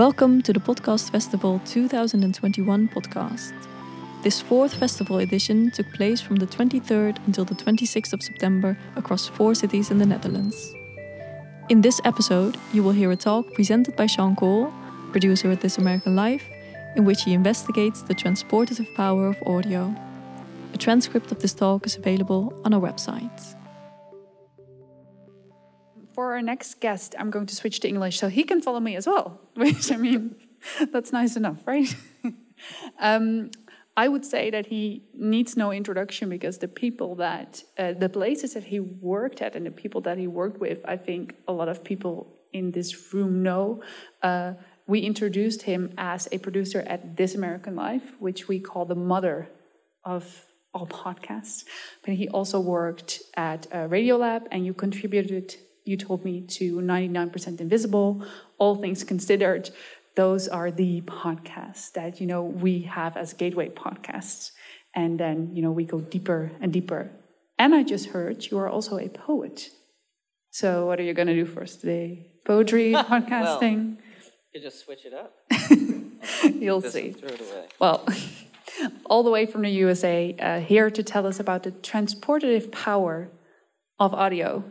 Welcome to the Podcast Festival 2021 podcast. This fourth festival edition took place from the 23rd until the 26th of September across four cities in the Netherlands. In this episode, you will hear a talk presented by Sean Cole, producer at This American Life, in which he investigates the transportative power of audio. A transcript of this talk is available on our website. For our next guest, I'm going to switch to English so he can follow me as well, which I mean, that's nice enough, right? um, I would say that he needs no introduction because the people that, uh, the places that he worked at and the people that he worked with, I think a lot of people in this room know. Uh, we introduced him as a producer at This American Life, which we call the mother of all podcasts. But he also worked at uh, Radiolab, and you contributed, you told me, to 99% Invisible, All Things Considered. Those are the podcasts that, you know, we have as gateway podcasts. And then, you know, we go deeper and deeper. And I just heard you are also a poet. So what are you going to do for us today? Poetry, podcasting? well, you just switch it up. You'll see. Well, all the way from the USA, uh, here to tell us about the transportative power of audio,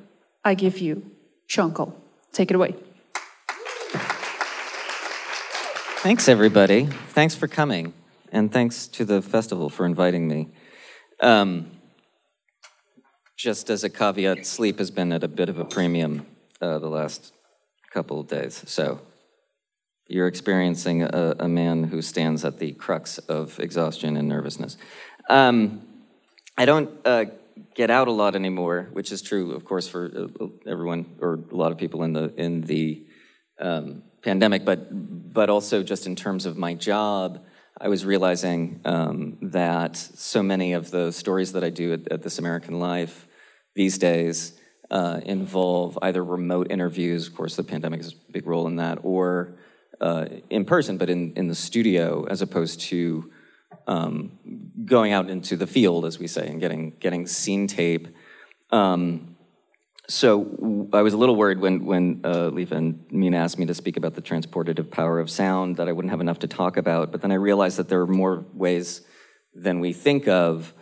I give you Sean Cole. Take it away. Thanks, everybody. Thanks for coming. And thanks to the festival for inviting me. Um, just as a caveat, sleep has been at a bit of a premium uh, the last couple of days. So you're experiencing a, a, man who stands at the crux of exhaustion and nervousness. Um, I don't uh, get out a lot anymore, which is true, of course, for uh, everyone or a lot of people in the in the um, pandemic, but but also just in terms of my job, I was realizing um, that so many of the stories that I do at, at This American Life these days uh, involve either remote interviews. Of course, the pandemic has a big role in that, or uh, in person, but in in the studio, as opposed to um, going out into the field, as we say, and getting getting scene tape. Um, so I was a little worried when when uh, Lieve and Mina asked me to speak about the transportative power of sound that I wouldn't have enough to talk about. But then I realized that there are more ways than we think of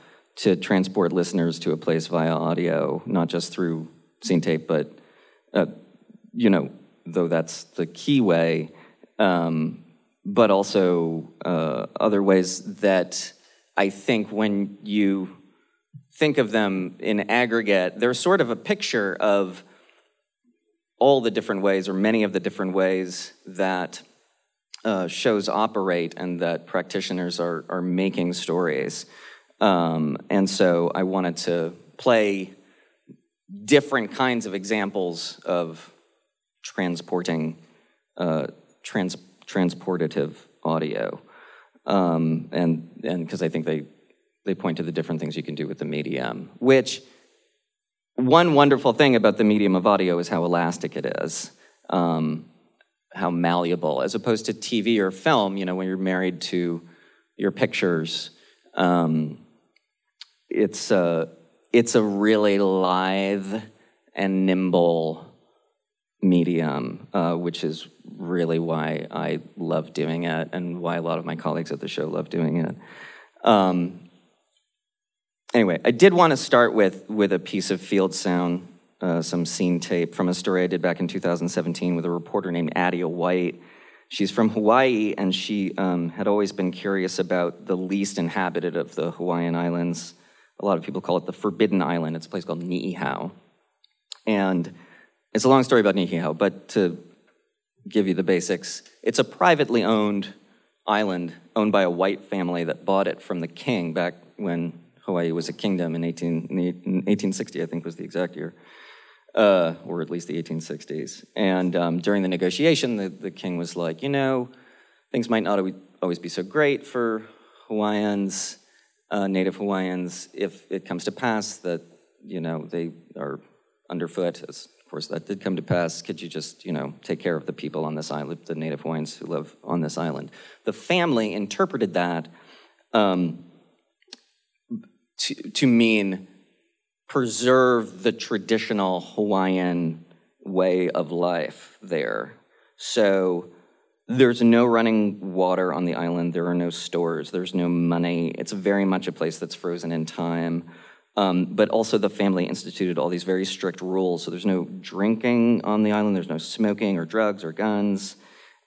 to transport listeners to a place via audio, not just through scene tape, but uh, you know, though that's the key way, um, but also uh, other ways that I think when you think of them in aggregate, they're sort of a picture of all the different ways, or many of the different ways that uh, shows operate and that practitioners are, are making stories. Um, and so I wanted to play different kinds of examples of transporting, uh, trans, transportative audio. Um, and because I think they they point to the different things you can do with the medium, which one wonderful thing about the medium of audio is how elastic it is, um, how malleable, as opposed to TV or film, you know, when you're married to your pictures, um, it's, a, it's a really lithe and nimble medium, uh, which is really why I love doing it and why a lot of my colleagues at the show love doing it. Um, anyway, I did want to start with with a piece of field sound, uh, some scene tape from a story I did back in 2017 with a reporter named Adia White. She's from Hawaii, and she um, had always been curious about the least inhabited of the Hawaiian Islands. A lot of people call it the Forbidden Island. It's a place called Niihau. And it's a long story about Niihau, but to give you the basics, it's a privately owned island owned by a white family that bought it from the king back when Hawaii was a kingdom in, 18, in 1860, I think was the exact year, uh, or at least the 1860s. And um, during the negotiation, the, the king was like, you know, things might not always be so great for Hawaiians, uh, Native Hawaiians, if it comes to pass that, you know, they are underfoot, as of course that did come to pass, could you just, you know, take care of the people on this island, the Native Hawaiians who live on this island? The family interpreted that um, to, to mean preserve the traditional Hawaiian way of life there. So there's no running water on the island. There are no stores. There's no money. It's very much a place that's frozen in time. Um, but also, the family instituted all these very strict rules. So there's no drinking on the island. There's no smoking or drugs or guns.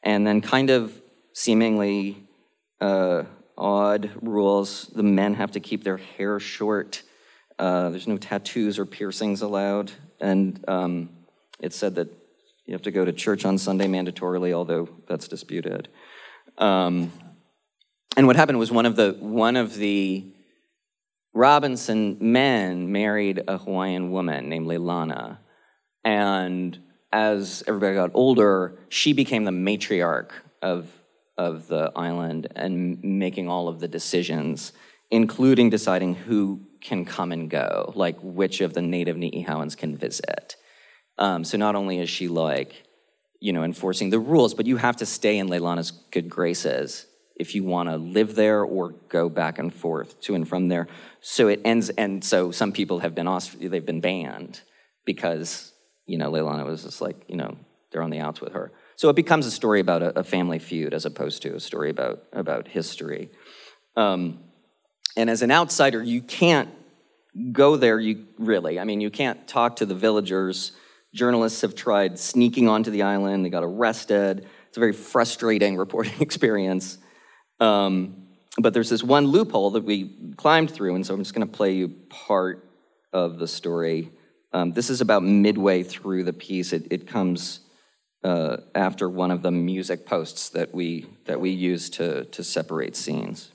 And then, kind of seemingly uh, odd rules. The men have to keep their hair short. Uh, there's no tattoos or piercings allowed. And um, it's said that you have to go to church on Sunday mandatorily, although that's disputed. Um, and what happened was one of the one of the Robinson men married a Hawaiian woman named Leilana, and as everybody got older, she became the matriarch of of the island and making all of the decisions, including deciding who can come and go, like which of the native Ni'ihauans can visit. Um, so not only is she like, you know, enforcing the rules, but you have to stay in Leilana's good graces if you want to live there or go back and forth to and from there. So it ends, and so some people have been they've been banned because you know Leilana was just like you know they're on the outs with her. So it becomes a story about a, a family feud as opposed to a story about about history. Um, and as an outsider, you can't go there. You really, I mean, you can't talk to the villagers Journalists have tried sneaking onto the island, they got arrested. It's a very frustrating reporting experience. Um, but there's this one loophole that we climbed through, and so I'm just going to play you part of the story. Um, this is about midway through the piece. It, it comes uh, after one of the music posts that we that we use to to separate scenes.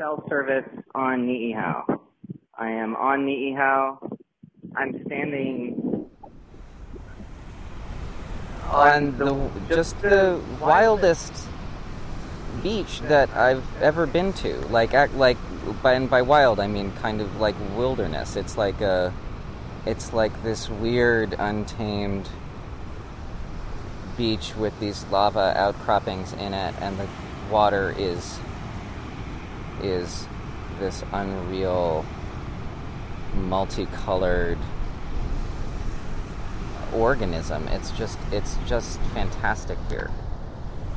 Cell service on Ni'ihau. I am on Ni'ihau. I'm standing on the just the wildest beach that I've ever been to. Like act like by and by wild I mean kind of like wilderness. It's like a it's like this weird untamed beach with these lava outcroppings in it and the water is is this unreal, multicolored organism. It's just it's just fantastic here.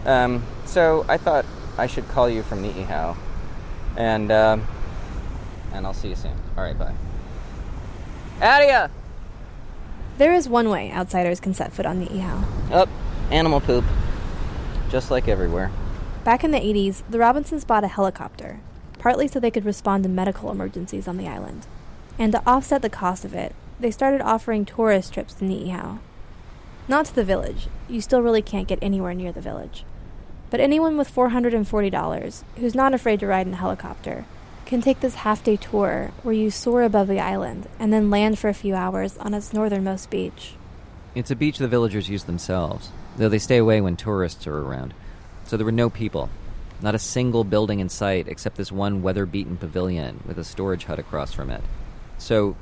Um, so I thought I should call you from Ni'ihau, and um, and I'll see you soon. All right, bye. Adia. There is one way outsiders can set foot on the Ni'ihau. Up, oh, animal poop, just like everywhere. Back in the 80s, the Robinsons bought a helicopter partly so they could respond to medical emergencies on the island. And to offset the cost of it, they started offering tourist trips to Ni'ihau. Not to the village, you still really can't get anywhere near the village. But anyone with $440 who's not afraid to ride in a helicopter can take this half day tour where you soar above the island and then land for a few hours on its northernmost beach. It's a beach the villagers use themselves, though they stay away when tourists are around. So there were no people, not a single building in sight except this one weather beaten pavilion with a storage hut across from it. So,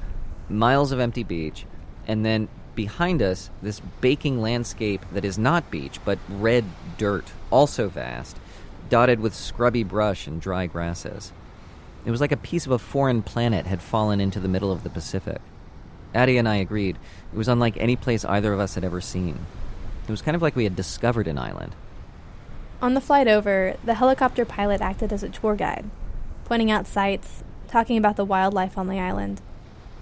miles of empty beach, and then behind us, this baking landscape that is not beach, but red dirt, also vast, dotted with scrubby brush and dry grasses. It was like a piece of a foreign planet had fallen into the middle of the Pacific. Addie and I agreed. It was unlike any place either of us had ever seen. It was kind of like we had discovered an island. On the flight over, the helicopter pilot acted as a tour guide, pointing out sights, talking about the wildlife on the island.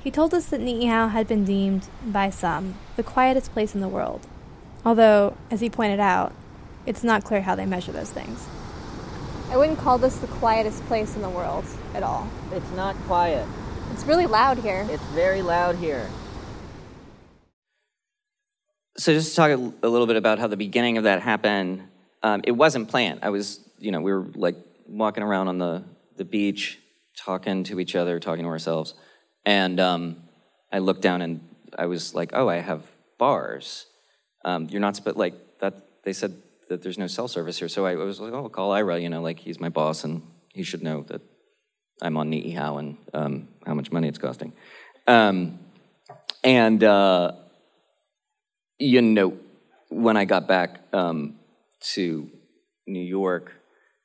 He told us that Ni'ihau had been deemed, by some, the quietest place in the world. Although, as he pointed out, it's not clear how they measure those things. I wouldn't call this the quietest place in the world at all. It's not quiet. It's really loud here. It's very loud here. So, just to talk a, a little bit about how the beginning of that happened, um, it wasn't planned. I was, you know, we were like walking around on the, the beach, talking to each other, talking to ourselves. And um, I looked down and I was like, oh, I have bars. Um, you're not, but like that, they said that there's no cell service here. So I was like, oh, I'll call Ira, you know, like he's my boss and he should know that I'm on Niihau and um, how much money it's costing. Um, and, uh, you know, when I got back um, to New York,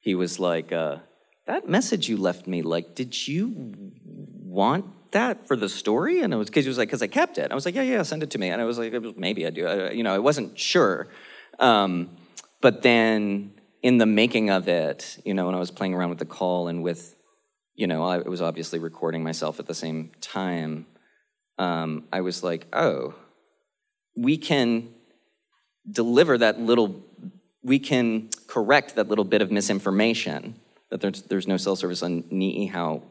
he was like, uh, that message you left me, like, did you want that for the story? And it was because he was like, because I kept it. I was like, yeah, yeah, send it to me. And I was like, maybe I do. I, you know, I wasn't sure. Um, but then in the making of it, you know, when I was playing around with the call and with, you know, I was obviously recording myself at the same time. Um, I was like, oh, we can deliver that little, we can correct that little bit of misinformation that there's, there's no cell service on Niihau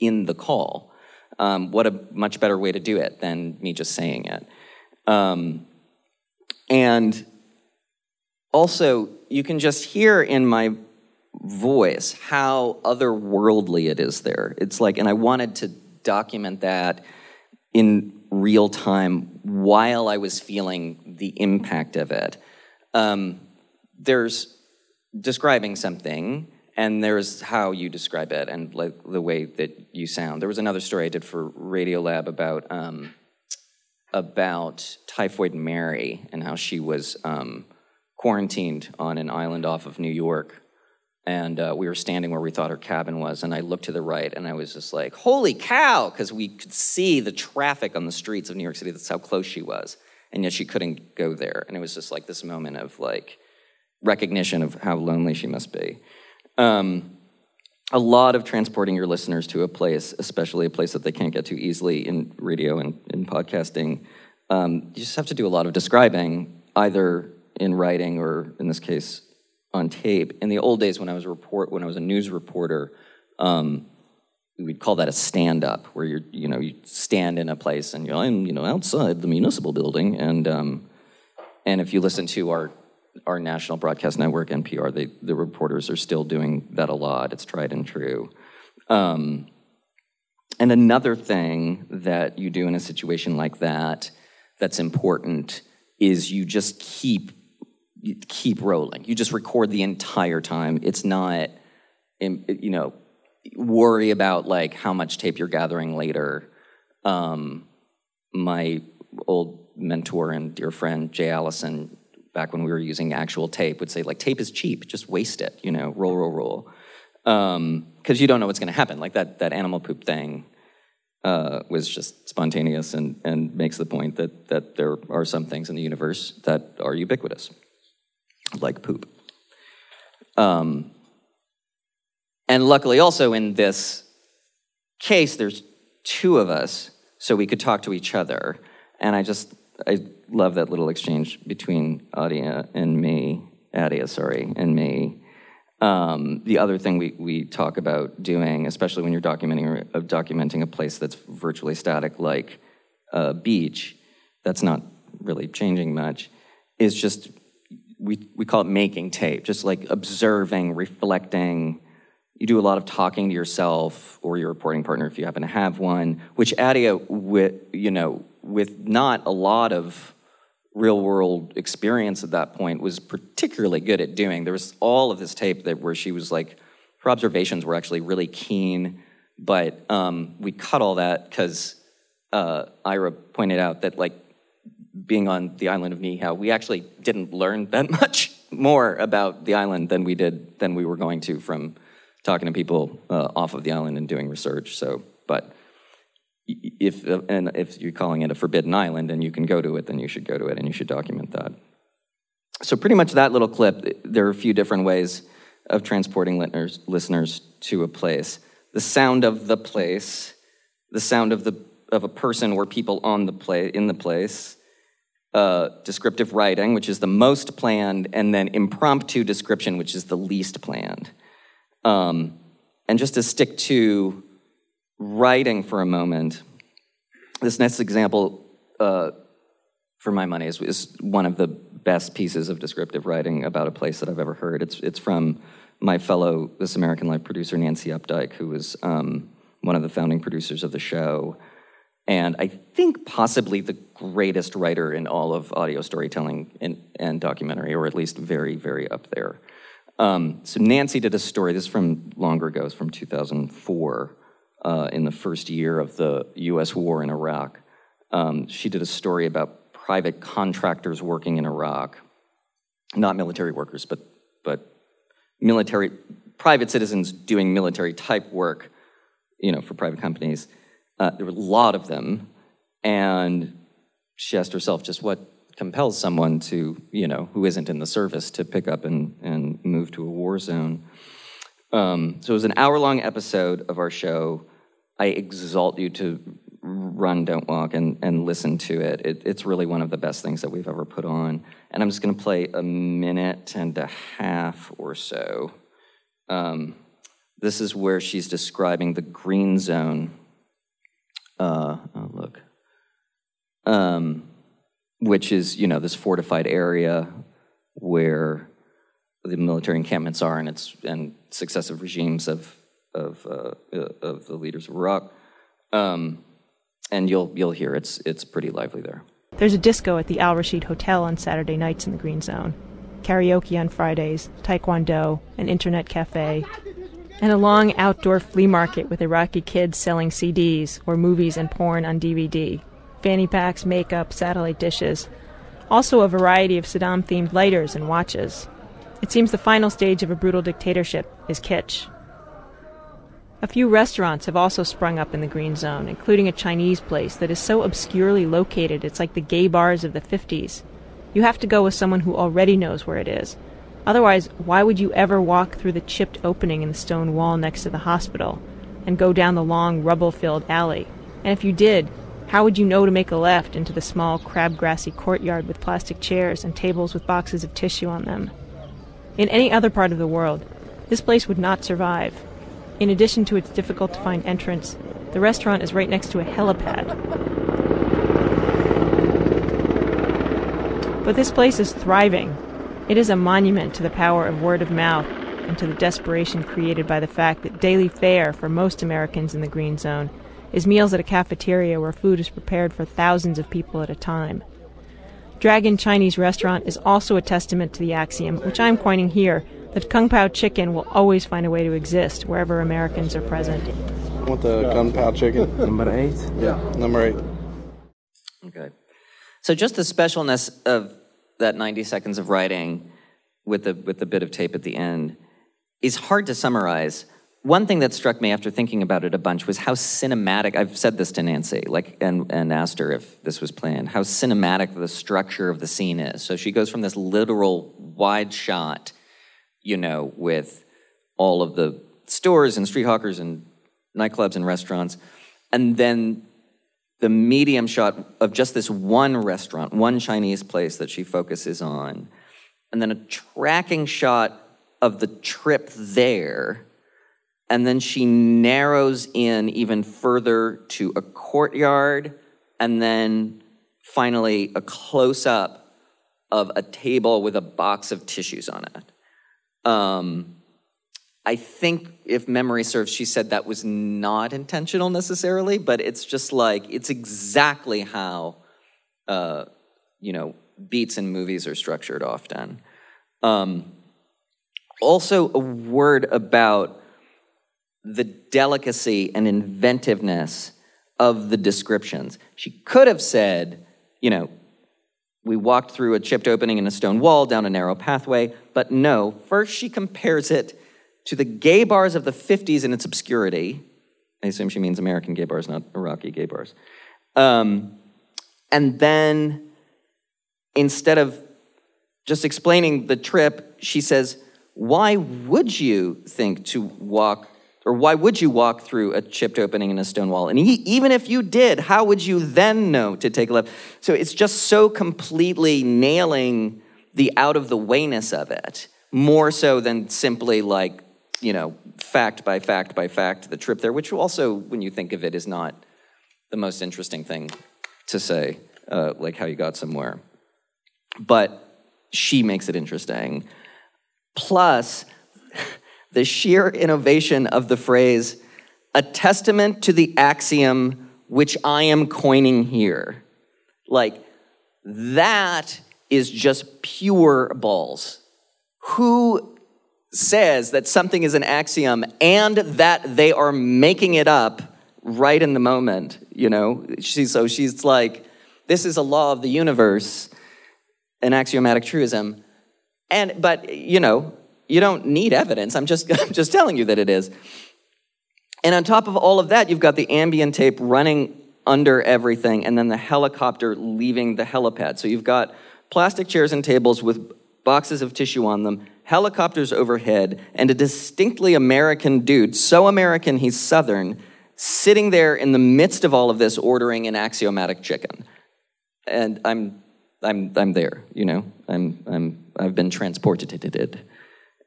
in the call. Um, what a much better way to do it than me just saying it. Um, and also, you can just hear in my voice how otherworldly it is there. It's like, and I wanted to document that in real time while I was feeling the impact of it. Um, there's describing something, and there's how you describe it and like the way that you sound. There was another story I did for Radiolab about um, about Typhoid Mary and how she was um, quarantined on an island off of New York. And uh, we were standing where we thought her cabin was, and I looked to the right, and I was just like, "Holy cow!" Because we could see the traffic on the streets of New York City. That's how close she was, and yet she couldn't go there. And it was just like this moment of like recognition of how lonely she must be. Um, a lot of transporting your listeners to a place, especially a place that they can't get to easily in radio and in podcasting. Um, you just have to do a lot of describing, either in writing or, in this case, on tape. In the old days, when I was a report, when I was a news reporter, um, we'd call that a stand-up, where you're, you know, you stand in a place and you're, I'm, you know, outside the municipal building, and um, and if you listen to our our national broadcast network, NPR, they, the reporters are still doing that a lot. It's tried and true. Um, and another thing that you do in a situation like that that's important is you just keep keep rolling. You just record the entire time. It's not, you know, worry about like how much tape you're gathering later. Um, my old mentor and dear friend Jay Allison back when we were using actual tape, would say like tape is cheap, just waste it, you know, roll, roll, roll, because um, you don't know what's going to happen. Like that that animal poop thing uh, was just spontaneous and and makes the point that that there are some things in the universe that are ubiquitous, like poop. Um, and luckily, also in this case, there's two of us, so we could talk to each other. And I just I love that little exchange between Adia and me, Adia, sorry, and me. Um, the other thing we, we talk about doing, especially when you're documenting uh, documenting a place that's virtually static, like a beach, that's not really changing much, is just we we call it making tape, just like observing, reflecting. You do a lot of talking to yourself or your reporting partner if you happen to have one, which Adia, with you know, with not a lot of real world experience at that point was particularly good at doing. There was all of this tape that where she was like, her observations were actually really keen, but um, we cut all that because uh, Ira pointed out that like being on the island of Niihau, we actually didn't learn that much more about the island than we did than we were going to from talking to people uh, off of the island and doing research. So, but if and if you're calling it a forbidden island and you can go to it, then you should go to it and you should document that. So pretty much that little clip. There are a few different ways of transporting listeners, listeners to a place. The sound of the place, the sound of the of a person or people on the play in the place. Uh, descriptive writing, which is the most planned, and then impromptu description, which is the least planned. Um, and just to stick to writing for a moment, this next example, uh, for my money, is, is, one of the best pieces of descriptive writing about a place that I've ever heard. It's, it's from my fellow This American Life producer, Nancy Updike, who was um, one of the founding producers of the show. And I think possibly the greatest writer in all of audio storytelling and, and documentary, or at least very, very up there. Um, so Nancy did a story. This is from longer ago. It's from 2004, uh, in the first year of the U.S. war in Iraq. Um, she did a story about private contractors working in Iraq, not military workers, but but military private citizens doing military type work, you know, for private companies. Uh, there were a lot of them, and she asked herself just what compels someone to, you know, who isn't in the service to pick up and, and move to a war zone. Um, so it was an hour long episode of our show. I exalt you to run, don't walk, and, and listen to it. it. It's really one of the best things that we've ever put on. And I'm just going to play a minute and a half or so. Um, this is where she's describing the green zone. Uh, oh, look. Um, which is, you know, this fortified area where the military encampments are and, it's, and successive regimes of, of, uh, uh of the leaders of Iraq. Um, and you'll, you'll hear it's, it's pretty lively there. There's a disco at the Al Rashid Hotel on Saturday nights in the Green Zone, karaoke on Fridays, taekwondo, an internet cafe, and a long outdoor flea market with Iraqi kids selling CDs or movies and porn on DVD fanny packs, makeup, satellite dishes. Also, a variety of Saddam themed lighters and watches. It seems the final stage of a brutal dictatorship is kitsch. A few restaurants have also sprung up in the Green Zone, including a Chinese place that is so obscurely located it's like the gay bars of the 50s. You have to go with someone who already knows where it is. Otherwise, why would you ever walk through the chipped opening in the stone wall next to the hospital and go down the long rubble filled alley? And if you did, how would you know to make a left into the small crabgrassy courtyard with plastic chairs and tables with boxes of tissue on them? In any other part of the world, this place would not survive. In addition to its difficult to find entrance, the restaurant is right next to a helipad. But this place is thriving. It is a monument to the power of word of mouth and to the desperation created by the fact that daily fare for most Americans in the Green Zone is meals at a cafeteria where food is prepared for thousands of people at a time. Dragon Chinese Restaurant is also a testament to the axiom, which I'm coining here, that Kung Pao chicken will always find a way to exist wherever Americans are present. I want the Kung Pao chicken. Number eight? Yeah, number eight. Okay. So just the specialness of that 90 seconds of writing with the, with the bit of tape at the end is hard to summarize one thing that struck me after thinking about it a bunch was how cinematic I've said this to Nancy, like and, and asked her if this was planned, how cinematic the structure of the scene is. So she goes from this literal wide shot, you know, with all of the stores and street hawkers and nightclubs and restaurants, and then the medium shot of just this one restaurant, one Chinese place that she focuses on, and then a tracking shot of the trip there and then she narrows in even further to a courtyard, and then finally a close up of a table with a box of tissues on it. Um, I think, if memory serves, she said that was not intentional necessarily, but it's just like, it's exactly how, uh, you know, beats in movies are structured often. Um, also, a word about the delicacy and inventiveness of the descriptions. She could have said, you know, we walked through a chipped opening in a stone wall down a narrow pathway, but no, first she compares it to the gay bars of the 50s in its obscurity. I assume she means American gay bars, not Iraqi gay bars. Um, and then instead of just explaining the trip, she says, Why would you think to walk or why would you walk through a chipped opening in a stone wall? And he, even if you did, how would you then know to take a left? So it's just so completely nailing the out of the wayness of it, more so than simply like, you know, fact by fact by fact, the trip there, which also, when you think of it, is not the most interesting thing to say, uh, like how you got somewhere. But she makes it interesting. Plus, the sheer innovation of the phrase, a testament to the axiom which I am coining here. Like, that is just pure balls. Who says that something is an axiom and that they are making it up right in the moment, you know? She, so she's like, this is a law of the universe, an axiomatic truism. And, but, you know, you don't need evidence. I'm just, I'm just telling you that it is. And on top of all of that, you've got the ambient tape running under everything, and then the helicopter leaving the helipad. So you've got plastic chairs and tables with boxes of tissue on them, helicopters overhead, and a distinctly American dude, so American he's Southern, sitting there in the midst of all of this ordering an axiomatic chicken. And I'm, I'm, I'm there, you know, I'm, I'm, I've been transported.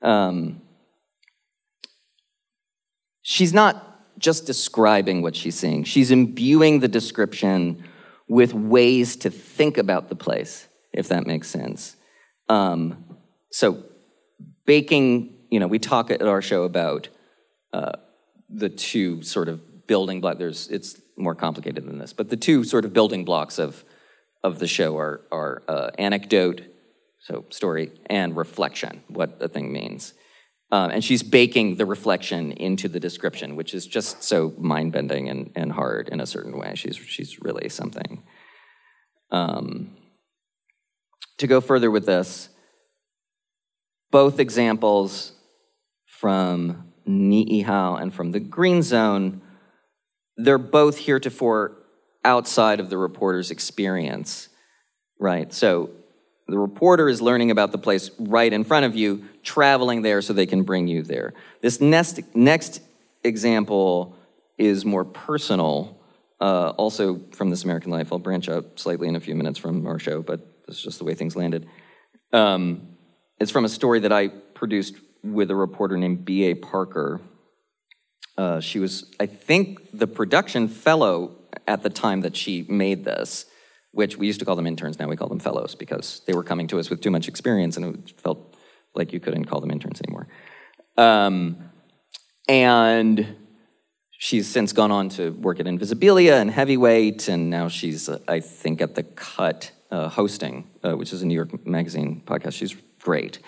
Um, she's not just describing what she's seeing, she's imbuing the description with ways to think about the place, if that makes sense. Um, so, baking, you know, we talk at our show about uh, the two sort of building blocks. There's, it's more complicated than this, but the two sort of building blocks of, of the show are, are uh, anecdote, so story, and reflection, what a thing means. Um, and she's baking the reflection into the description, which is just so mind bending and, and hard in a certain way. She's, she's really something. Um, to go further with this, both examples from Ni'ihau and from the Green Zone, they're both heretofore outside of the reporter's experience, right? So the reporter is learning about the place right in front of you, traveling there so they can bring you there. This next, next example is more personal, uh, also from This American Life. I'll branch out slightly in a few minutes from our show, but this is just the way things landed. Um, it's from a story that I produced with a reporter named B.A. Parker. Uh, she was, I think, the production fellow at the time that she made this which we used to call them interns, now we call them fellows because they were coming to us with too much experience and it felt like you couldn't call them interns anymore. Um, and she's since gone on to work at Invisibilia and Heavyweight, and now she's, uh, I think, at The Cut uh, hosting, uh, which is a New York Magazine podcast. She's great.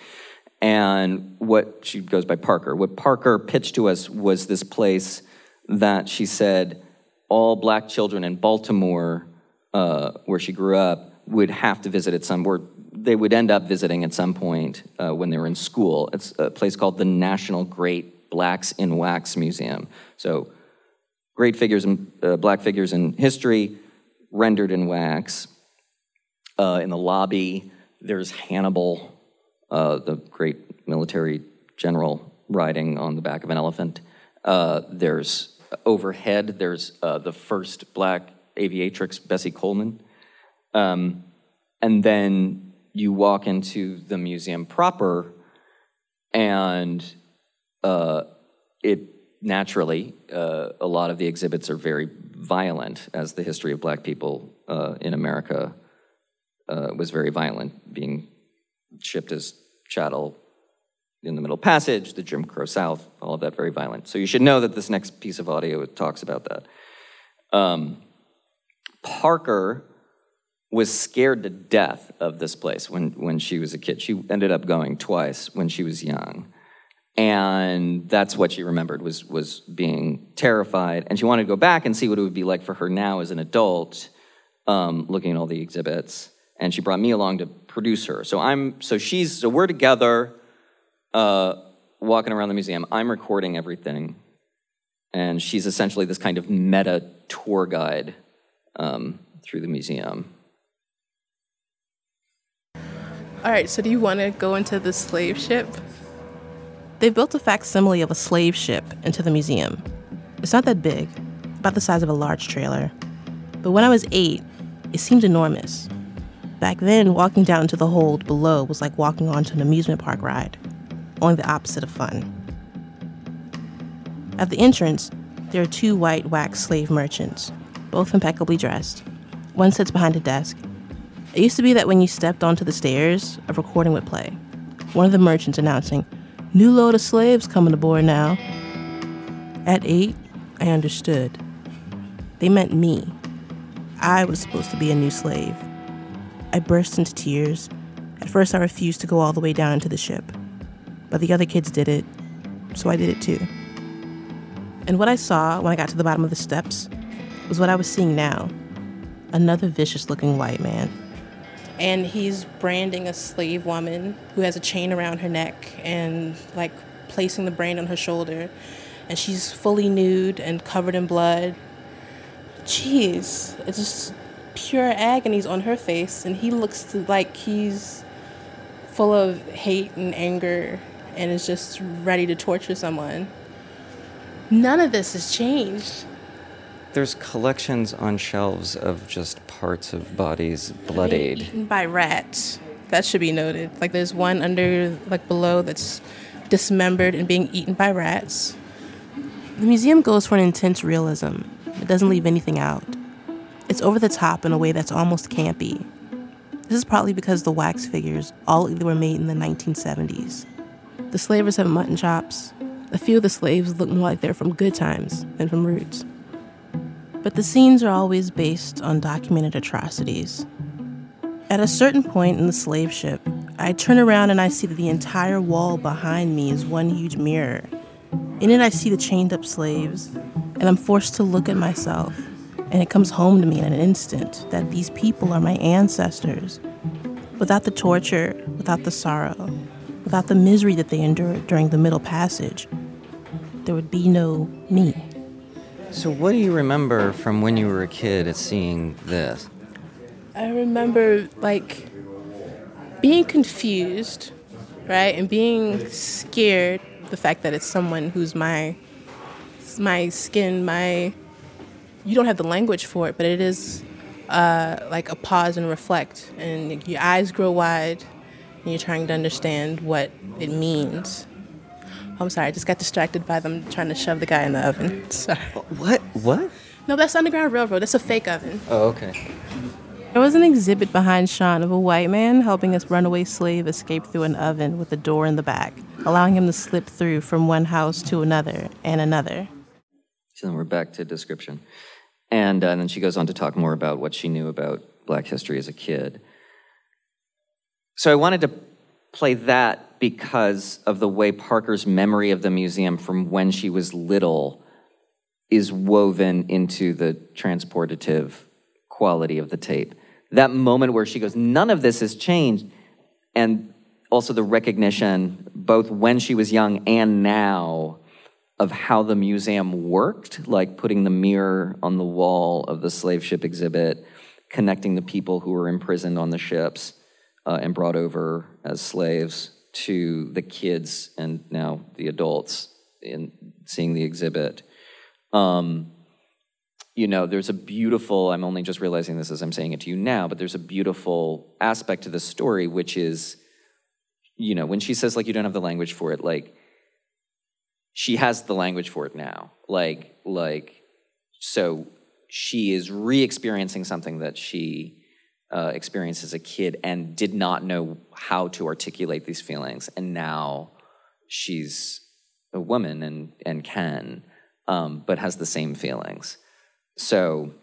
And what she goes by Parker. What Parker pitched to us was this place that she said all black children in Baltimore uh, where she grew up, would have to visit at some, where they would end up visiting at some point uh, when they were in school. It's a place called the National Great Blacks in Wax Museum. So, great figures and uh, black figures in history rendered in wax. Uh, in the lobby, there's Hannibal, uh, the great military general riding on the back of an elephant. Uh, there's overhead, there's the first black aviatrix Bessie Coleman. Um, and then you walk into the museum proper, and uh, it naturally, uh, a lot of the exhibits are very violent, as the history of black people uh, in America uh, was very violent, being shipped as chattel in the Middle Passage, the Jim Crow South, all of that very violent. So you should know that this next piece of audio talks about that. Um, Parker was scared to death of this place when, when she was a kid. She ended up going twice when she was young. And that's what she remembered was, was being terrified. And she wanted to go back and see what it would be like for her now as an adult, um, looking at all the exhibits. And she brought me along to produce her. So I'm so she's so we're together, uh, walking around the museum. I'm recording everything, and she's essentially this kind of meta tour guide um, through the museum. All right, so do you want to go into the slave ship? They've built a facsimile of a slave ship into the museum. It's not that big, about the size of a large trailer. But when I was eight, it seemed enormous. Back then, walking down into the hold below was like walking onto an amusement park ride, only the opposite of fun. At the entrance, there are two white wax slave merchants both impeccably dressed. One sits behind a desk. It used to be that when you stepped onto the stairs, a recording would play. One of the merchants announcing, New load of slaves coming aboard now. At eight, I understood. They meant me. I was supposed to be a new slave. I burst into tears. At first, I refused to go all the way down into the ship. but the other kids did it, so I did it too. And what I saw when I got to the bottom of the steps was what I was seeing now another vicious looking white man. And he's branding a slave woman who has a chain around her neck and like placing the brand on her shoulder. And she's fully nude and covered in blood. Jeez, it's just pure agonies on her face. And he looks like he's full of hate and anger and is just ready to torture someone. None of this has changed. There's collections on shelves of just parts of bodies bloodied. Eaten by rats. That should be noted. Like there's one under, like below, that's dismembered and being eaten by rats. The museum goes for an intense realism. It doesn't leave anything out. It's over the top in a way that's almost campy. This is probably because the wax figures all either were made in the 1970s. The slavers have mutton chops. A few of the slaves look more like they're from good times than from roots. But the scenes are always based on documented atrocities. At a certain point in the slave ship, I turn around and I see that the entire wall behind me is one huge mirror. In it, I see the chained up slaves, and I'm forced to look at myself. And it comes home to me in an instant that these people are my ancestors. Without the torture, without the sorrow, without the misery that they endured during the Middle Passage, there would be no me. So, what do you remember from when you were a kid at seeing this? I remember like being confused, right, and being scared. The fact that it's someone who's my my skin, my you don't have the language for it, but it is uh, like a pause and reflect, and your eyes grow wide, and you're trying to understand what it means. I'm sorry, I just got distracted by them trying to shove the guy in the oven. Sorry. What? What? No, that's Underground Railroad. That's a fake oven. Oh, okay. There was an exhibit behind Sean of a white man helping a runaway slave escape through an oven with a door in the back, allowing him to slip through from one house to another and another. So then we're back to description. And, uh, then she goes on to talk more about what she knew about black history as a kid. So I wanted to play that because of the way Parker's memory of the museum from when she was little is woven into the transportative quality of the tape. That moment where she goes, none of this has changed, and also the recognition, both when she was young and now, of how the museum worked, like putting the mirror on the wall of the slave ship exhibit, connecting the people who were imprisoned on the ships uh, and brought over as slaves to the kids and now the adults in seeing the exhibit. Um, you know, there's a beautiful, I'm only just realizing this as I'm saying it to you now, but there's a beautiful aspect to the story, which is, you know, when she says, like, you don't have the language for it, like, she has the language for it now. Like, like, so she is re-experiencing something that she uh, experienced as a kid and did not know how to articulate these feelings, and now she's a woman and and can, um, but has the same feelings. So,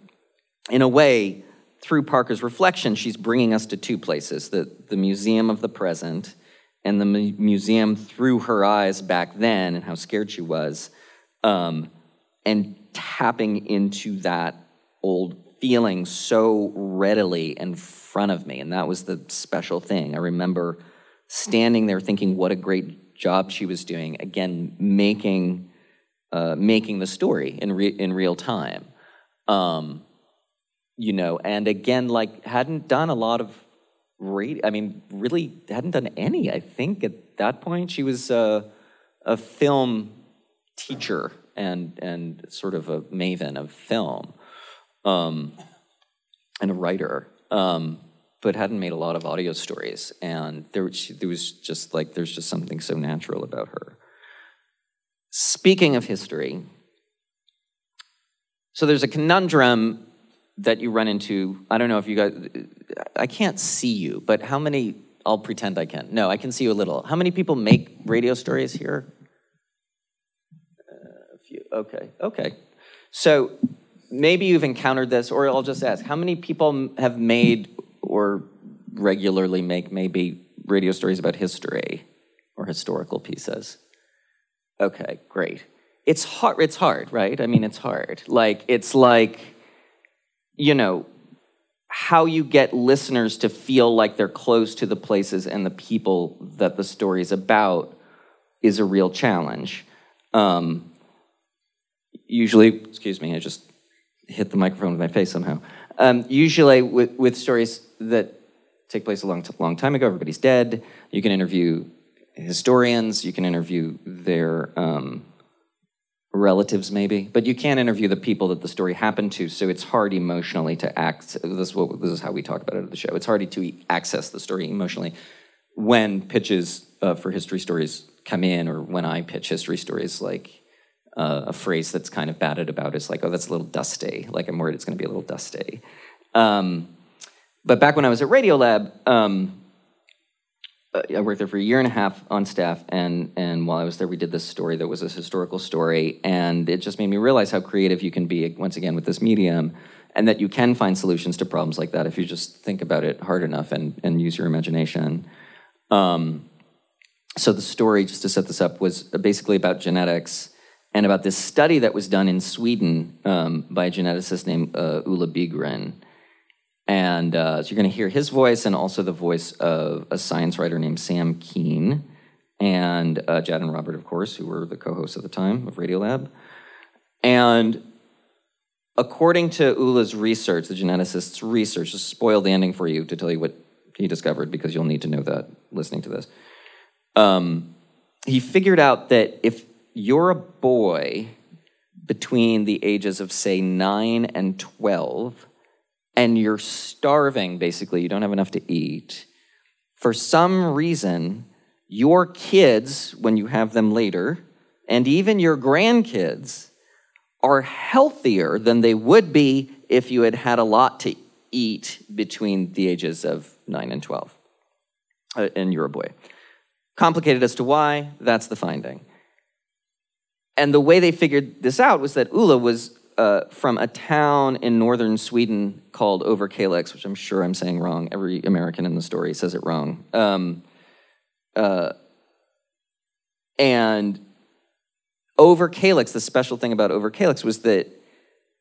in a way, through Parker's reflection, she's bringing us to two places: the the museum of the present and the mu- museum through her eyes back then, and how scared she was, um, and tapping into that old feeling so readily in front of me. And that was the special thing. I remember standing there thinking what a great job she was doing, again, making, uh, making the story in, re- in real time. Um, you know, and again, like, hadn't done a lot of I mean, really hadn't done any, I think, at that point. She was uh, a film teacher and, and sort of a maven of film um, and a writer, um, but hadn't made a lot of audio stories. And there, she, there was just like, there's just something so natural about her. Speaking of history, so there's a conundrum that you run into. I don't know if you guys, I can't see you, but how many, I'll pretend I can. No, I can see you a little. How many people make radio stories here? Uh, a few. Okay, okay. So maybe you've encountered this, or I'll just ask how many people have made or regularly make maybe radio stories about history or or historical pieces. Okay, great. It's hard. It's hard, right? I mean, it's hard. Like it's like, you know, how you get listeners to feel like they're close to the places and the people that the story is about is a real challenge. Um, usually, excuse me, I just hit the microphone with my face somehow. Um, usually, with, with stories that take place a long, long time ago, everybody's dead. You can interview historians, you can interview their um, relatives, maybe, but you can't interview the people that the story happened to. So it's hard emotionally to act. This is, this is how we talk about it at the show. It's hard to access the story emotionally when pitches uh, for history stories come in, or when I pitch history stories, like uh, a phrase that's kind of batted about is like, "Oh, that's a little dusty." Like I'm worried it's going to be a little dusty. Um, but back when I was at Radiolab. Um, I worked there for a year and a half on staff, and and while I was there, we did this story that was a historical story, and it just made me realize how creative you can be once again with this medium, and that you can find solutions to problems like that if you just think about it hard enough and and use your imagination. Um, so the story, just to set this up, was basically about genetics and about this study that was done in Sweden um, by a geneticist named uh, Ulla Bygren and uh, so you're going to hear his voice and also the voice of a science writer named Sam Kean and uh, Jad and Robert, of course, who were the co hosts at the time of Radiolab. And according to Ulla's research, the geneticist's research, to spoil the ending for you to tell you what he discovered because you'll need to know that listening to this. Um, he figured out that if you're a boy between the ages of, say, 9 and 12, and you're starving, basically, you don't have enough to eat, for some reason, your kids, when you have them later, and even your grandkids, are healthier than they would be if you had had a lot to eat between the ages of 9 and 12. Uh, and you're a boy. Complicated as to why, that's the finding. And the way they figured this out was that Ulla was uh, from a town in northern Sweden called Överkalix, which I'm sure I'm saying wrong. Every American in the story says it wrong. Um, uh, and Överkalix, the special thing about Överkalix was that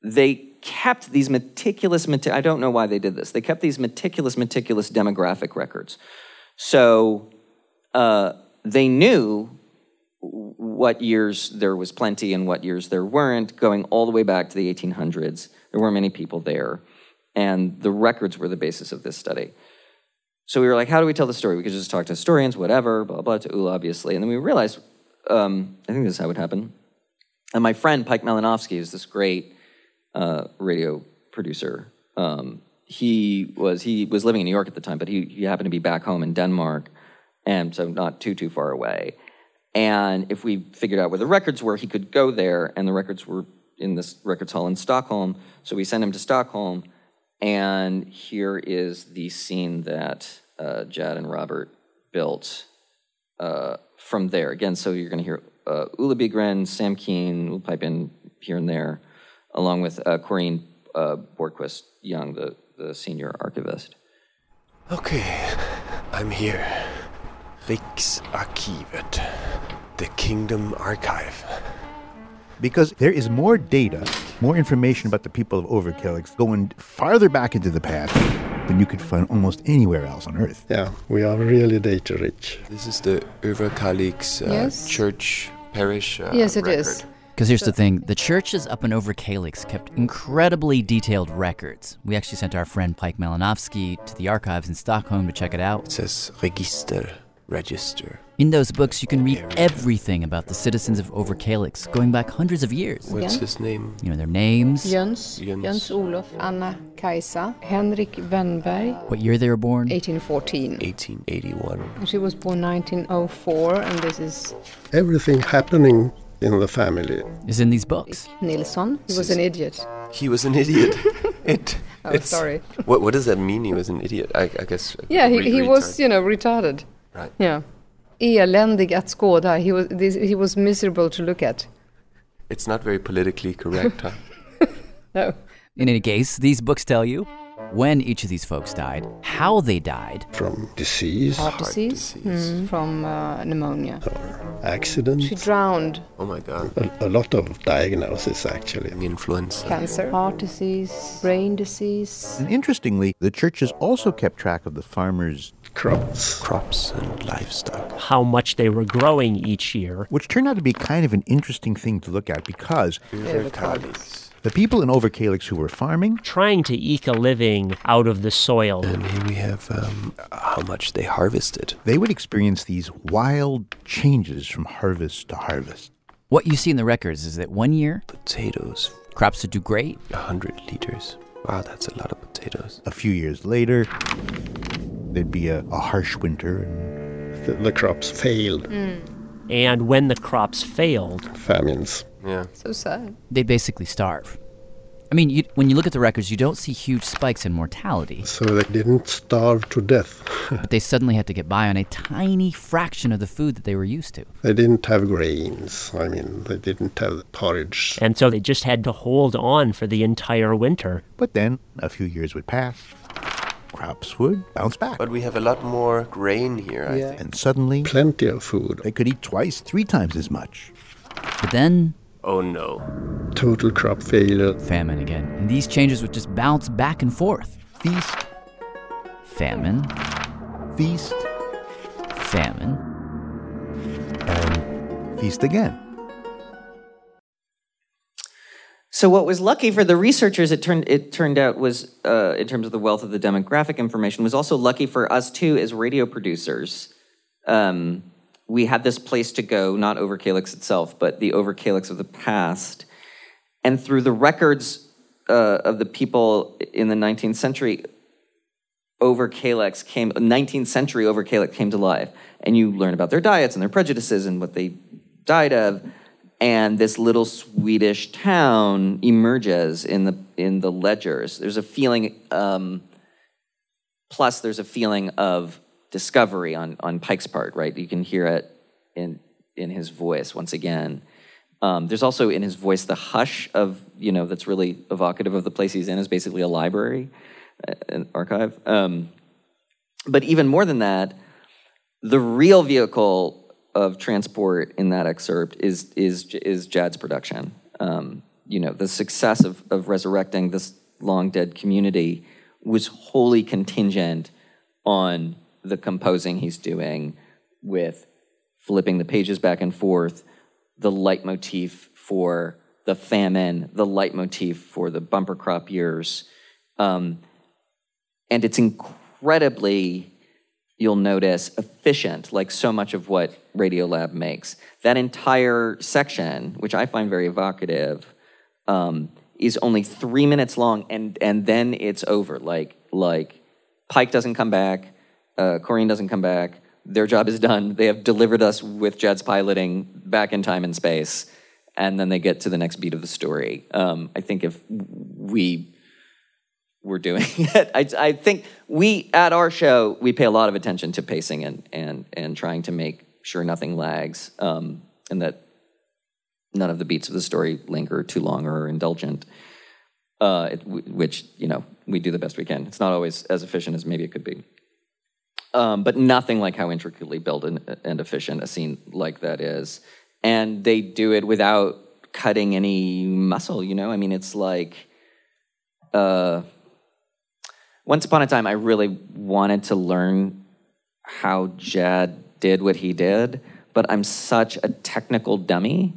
they kept these meticulous, I don't know why they did this, they kept these meticulous, meticulous demographic records. So uh, they knew what years there was plenty and what years there weren't, going all the way back to the 1800s. There weren't many people there. And the records were the basis of this study. So we were like, how do we tell the story? We could just talk to historians, whatever, blah, blah, to Ulla, obviously. And then we realized, um, I think this is how it happened. And my friend, Pejk Malinovski, is this great uh, radio producer. Um, he was he was living in New York at the time, but he, he happened to be back home in Denmark, and so not too too far away. And if we figured out where the records were, he could go there, and the records were in this records hall in Stockholm. So we sent him to Stockholm, and here is the scene that uh, Jad and Robert built uh, from there. Again, so you're going to hear uh, Ulla Bygren, Sam Kean, we'll pipe in here and there, along with uh, Corrine uh, Bordquist Young, the, the senior archivist. Okay, I'm here. Riksarkivet, the Kingdom Archive. Because there is more data, more information about the people of Överkalix going farther back into the past than you could find almost anywhere else on Earth. Yeah, we are really data rich. This is the Överkalix uh, Yes. church parish uh, Yes, it record. is. Because here's the thing the churches up in Överkalix kept incredibly detailed records. We actually sent our friend Pejk Malinovski to the archives in Stockholm to check it out. It says register, register. In those books, you can read everything about the citizens of Överkalix going back hundreds of years. What's Yeah. his name? You know, their names, Jöns, Jöns. Jöns Olof, Anna Kajsa, Henrik Wennberg, what year they were born. 1814. 1881. She was born 1904, and this is Everything happening in the family. is in these books. Nilsson. He was an idiot. He was an idiot. it. Oh, it's- sorry. What What does that mean? He was an idiot. I, I guess. Yeah, he, he was, you know, retarded. Right. Yeah. Eländig att skåda. He was, this, he was miserable to look at. It's not very politically correct, huh? No. In any case, these books tell you when each of these folks died, how they died, From disease, Heart disease, Hmm. from uh, pneumonia. accidents, She drowned. Oh my god. a, a lot of diagnosis actually. Influenza. Cancer, heart disease, brain disease. And interestingly, the churches also kept track of the farmers' crops, crops and livestock. How much they were growing each year. which turned out to be kind of an interesting thing to look at because Vercalis. the people in Överkalix who were farming Trying to eke a living out of the soil. And here we have um, how much they harvested. they would experience these wild changes from harvest to harvest. what you see in the records is that one year, Potatoes. crops would do great, 100 liters. Wow, that's a lot of potatoes. A few years later, there'd be a, a harsh winter and The, the crops failed, hmm. And when the crops failed, famines. Yeah. So sad. they basically starve. I mean, you, when you look at the records, you don't see huge spikes in mortality, So they didn't starve to death. but they suddenly had to get by on a tiny fraction of the food that they were used to. they didn't have grains. I mean, they didn't have porridge. and so they just had to hold on for the entire winter. But then a few years would pass, crops would bounce back. But we have a lot more grain here, I think. And suddenly, Plenty of food. they could eat twice, three times as much. But then, Oh no. Total crop failure. famine again. And these changes would just bounce back and forth. Feast, Famine, feast, famine. and feast again. So what was lucky for the researchers, it turned it turned out was uh, in terms of the wealth of the demographic information, was also lucky for us too as radio producers. Um, we had this place to go, not Överkalix itself, but the Överkalix of the past, and through the records uh, of the people in the 19th century, Överkalix came 19th century Överkalix came to life, and you learn about their diets and their prejudices and what they died of, and this little Swedish town emerges in the in the ledgers. There's a feeling, um, plus there's a feeling of discovery on on Pejk's part, right? You can hear it in in his voice once again. Um, there's also in his voice the hush of you know that's really evocative of the place he's in is basically a library, uh, an archive. Um, but even more than that, the real vehicle of transport in that excerpt is is is Jad's production. Um, you know, the success of of resurrecting this long dead community was wholly contingent on the composing he's doing with flipping the pages back and forth, the leitmotif for the famine, the leitmotif for the bumper crop years. Um, and it's incredibly, you'll notice, efficient, like so much of what Radiolab makes. That entire section, which I find very evocative, um, is only three minutes long, and and then it's over. Like like Pejk doesn't come back, uh, Corrine doesn't come back. Their job is done. They have delivered us with Jad's piloting back in time and space, and then they get to the next beat of the story. Um, I think if we were doing it, I, I think we at our show we pay a lot of attention to pacing and and and trying to make sure nothing lags, um, and that none of the beats of the story linger too long or indulgent. Uh, it, which you know we do the best we can. It's not always as efficient as maybe it could be, um, but nothing like how intricately built and, and efficient a scene like that is. And they do it without cutting any muscle. You know, I mean, it's like. Uh, once upon a time, I really wanted to learn how Jad did what he did, but I'm such a technical dummy,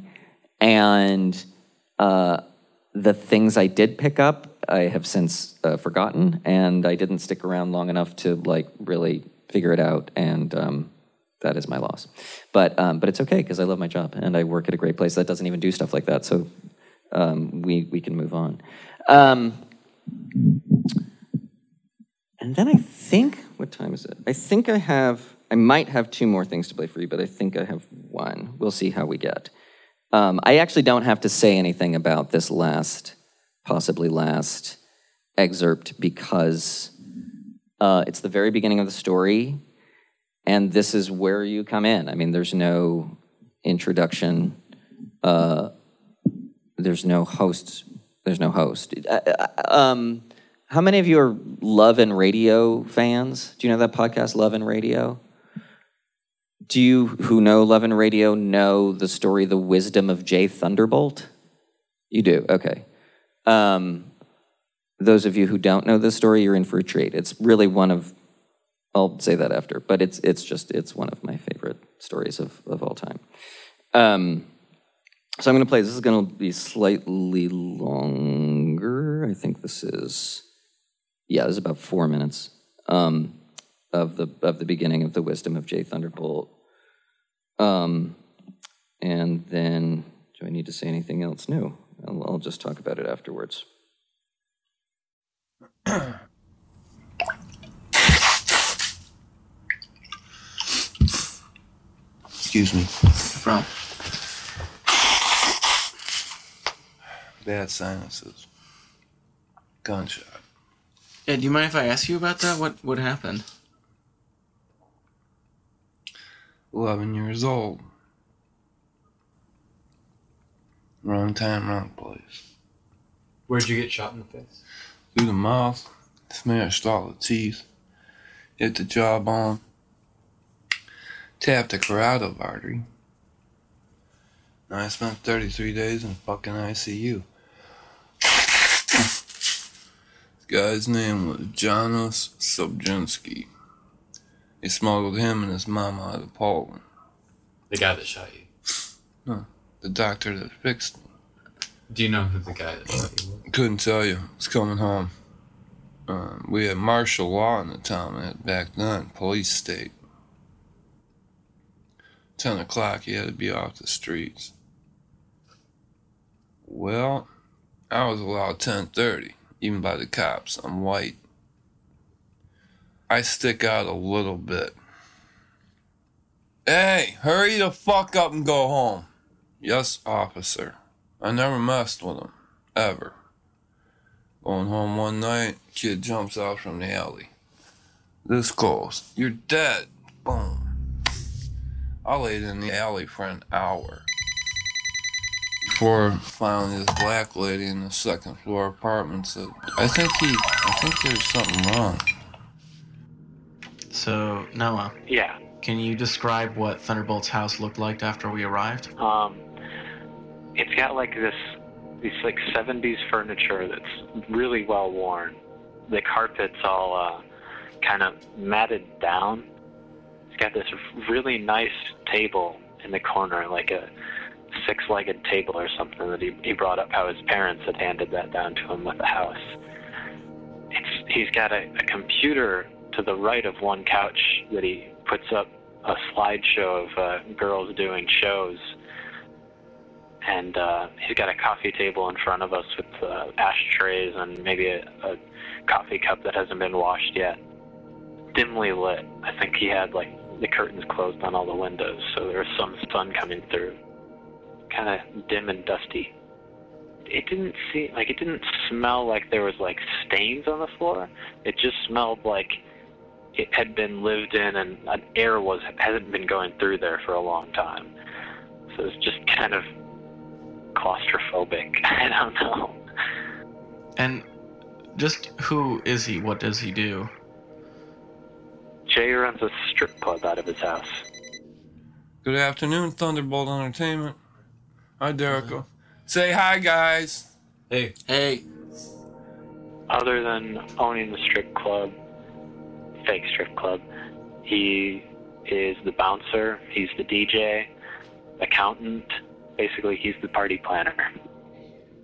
and uh, the things I did pick up, I have since uh, forgotten, and I didn't stick around long enough to like really figure it out, and um, that is my loss. But um, but it's okay because I love my job and I work at a great place that doesn't even do stuff like that, so um, we we can move on. And then I think, what time is it? I think I have, I might have two more things to play for you, but I think I have one. We'll see how we get. Um, I actually don't have to say anything about this last, possibly last excerpt because uh, it's the very beginning of the story, and this is where you come in. I mean, there's no introduction, uh, there's no host, there's no host. Uh, uh, um, How many of you are Love and Radio fans? Do you know that podcast, Love and Radio? Do you who know Love and Radio know the story, The Wisdom of Jay Thunderbolt? You do, okay. Um, those of you who don't know this story, you're in for a treat. It's really one of, I'll say that after, but it's it's just it's one of my favorite stories of, of all time. Um, so I'm going to play. This is going to be slightly longer. I think this is, yeah, it was about four minutes um, of the of the beginning of the wisdom of Jay Thunderbolt. Um, and then, do I need to say anything else new? I'll, I'll just talk about it afterwards. Excuse me. From? Bad sinuses. Gunshot. Yeah, do you mind if I ask you about that? What what happened? 11 years old. Wrong time, wrong place. Where'd you get shot in the face? Through the mouth, smashed all the teeth, hit the jawbone, tapped the carotid artery. Now I spent 33 days in fucking ICU. this guy's name was Janusz Sobczynski. They smuggled him and his mom out of Poland. The guy that shot you. No, the doctor that fixed me. Do you know who the guy that shot you was? Couldn't tell you. Was coming home. Uh, we had martial law in the town back then, police state. Ten o'clock, you had to be off the streets. Well, I was allowed ten thirty, even by the cops. I'm white. I stick out a little bit. Hey, hurry the fuck up and go home. Yes, officer. I never messed with him. Ever. Going home one night, kid jumps out from the alley. This close. You're dead. Boom. I laid in the alley for an hour. Before finally this black lady in the second floor apartment said, I think he I think there's something wrong. So Noah. Yeah. Can you describe what Thunderbolt's house looked like after we arrived? Um, it's got like this, these like 70s furniture that's really well worn. The carpet's all uh, kind of matted down. It's got this really nice table in the corner, like a six-legged table or something that he, he brought up how his parents had handed that down to him with the house. It's, he's got a, a computer to the right of one couch that he puts up a slideshow of uh, girls doing shows. And uh, he's got a coffee table in front of us with uh, ashtrays and maybe a, a coffee cup that hasn't been washed yet. Dimly lit. I think he had like the curtains closed on all the windows, so there was some sun coming through. Kind of dim and dusty. It didn't seem like it didn't smell like there was like stains on the floor. It just smelled like it had been lived in and an air was hasn't been going through there for a long time. So it's just kind of claustrophobic. I don't know. And just who is he? What does he do? Jay runs a strip club out of his house. Good afternoon, Thunderbolt Entertainment. Hi, Derico. Uh-huh. Say hi, guys. Hey. Hey. Other than owning the strip club, fake strip club, he is the bouncer, he's the DJ, accountant. Basically, he's the party planner.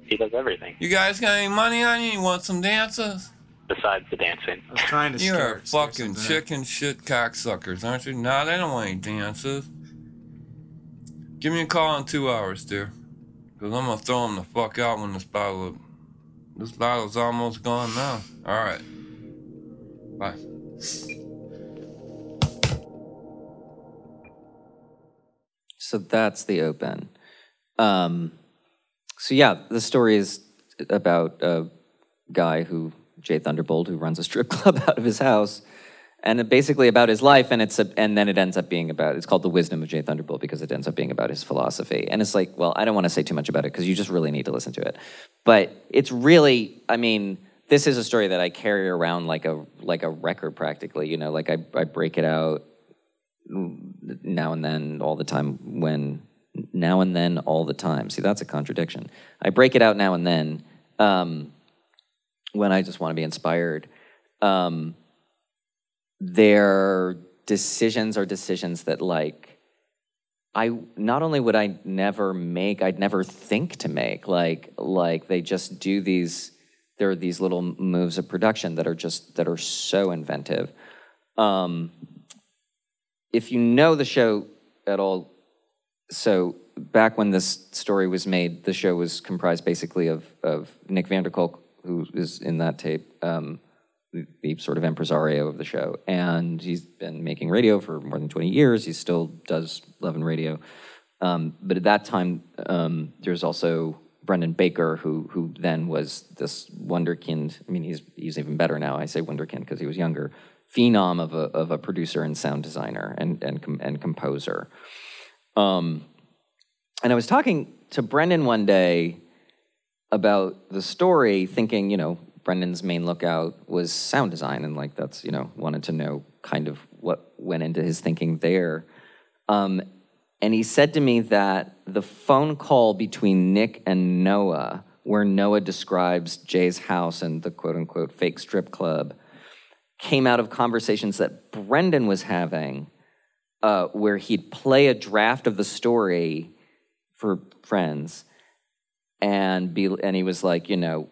He does everything You guys got any money on you? You want some dances? besides the dancing. I was trying to You're scare fucking something up. chicken shit cocksuckers, aren't you? Nah, they don't want any dances. Give me a call in two hours, dear. Because I'm going to throw him the fuck out when this bottle This bottle's almost gone now. Alright. Bye. So that's the open. Um, so yeah, the story is about a guy who Jay Thunderbolt who runs a strip club out of his house, and basically about his life. And it's a, and then it ends up being about it's called the wisdom of Jay Thunderbolt because it ends up being about his philosophy. And it's like, well, I don't want to say too much about it because you just really need to listen to it. But it's really, I mean, this is a story that I carry around like a like a record practically. You know, like I I break it out now and then all the time when now and then all the time. See, that's a contradiction. I break it out now and then um, when I just want to be inspired. Um, their decisions are decisions that like I not only would I never make, I'd never think to make. Like like they just do these. There are these little moves of production that are just that are so inventive. Um, if you know the show at all, so back when this story was made, the show was comprised basically of of Nick Vanderkolk, who is in that tape, um, the, sort of impresario of the show, and he's been making radio for more than twenty years. He still does Love and Radio, um, but at that time, um, there's also Brendan Baker, who who then was this wonderkind. I mean, he's he's even better now. I say wonderkind because he was younger, phenom of a of a producer and sound designer and and com- and composer. Um, and I was talking to Brendan one day about the story, thinking, you know, Brendan's main lookout was sound design, and like that's you know wanted to know kind of what went into his thinking there. Um, and he said to me that the phone call between Nick and Noah, where Noah describes Jay's house and the quote unquote fake strip club, came out of conversations that Brendan was having, uh, where he'd play a draft of the story for friends, and be, and he was like, you know,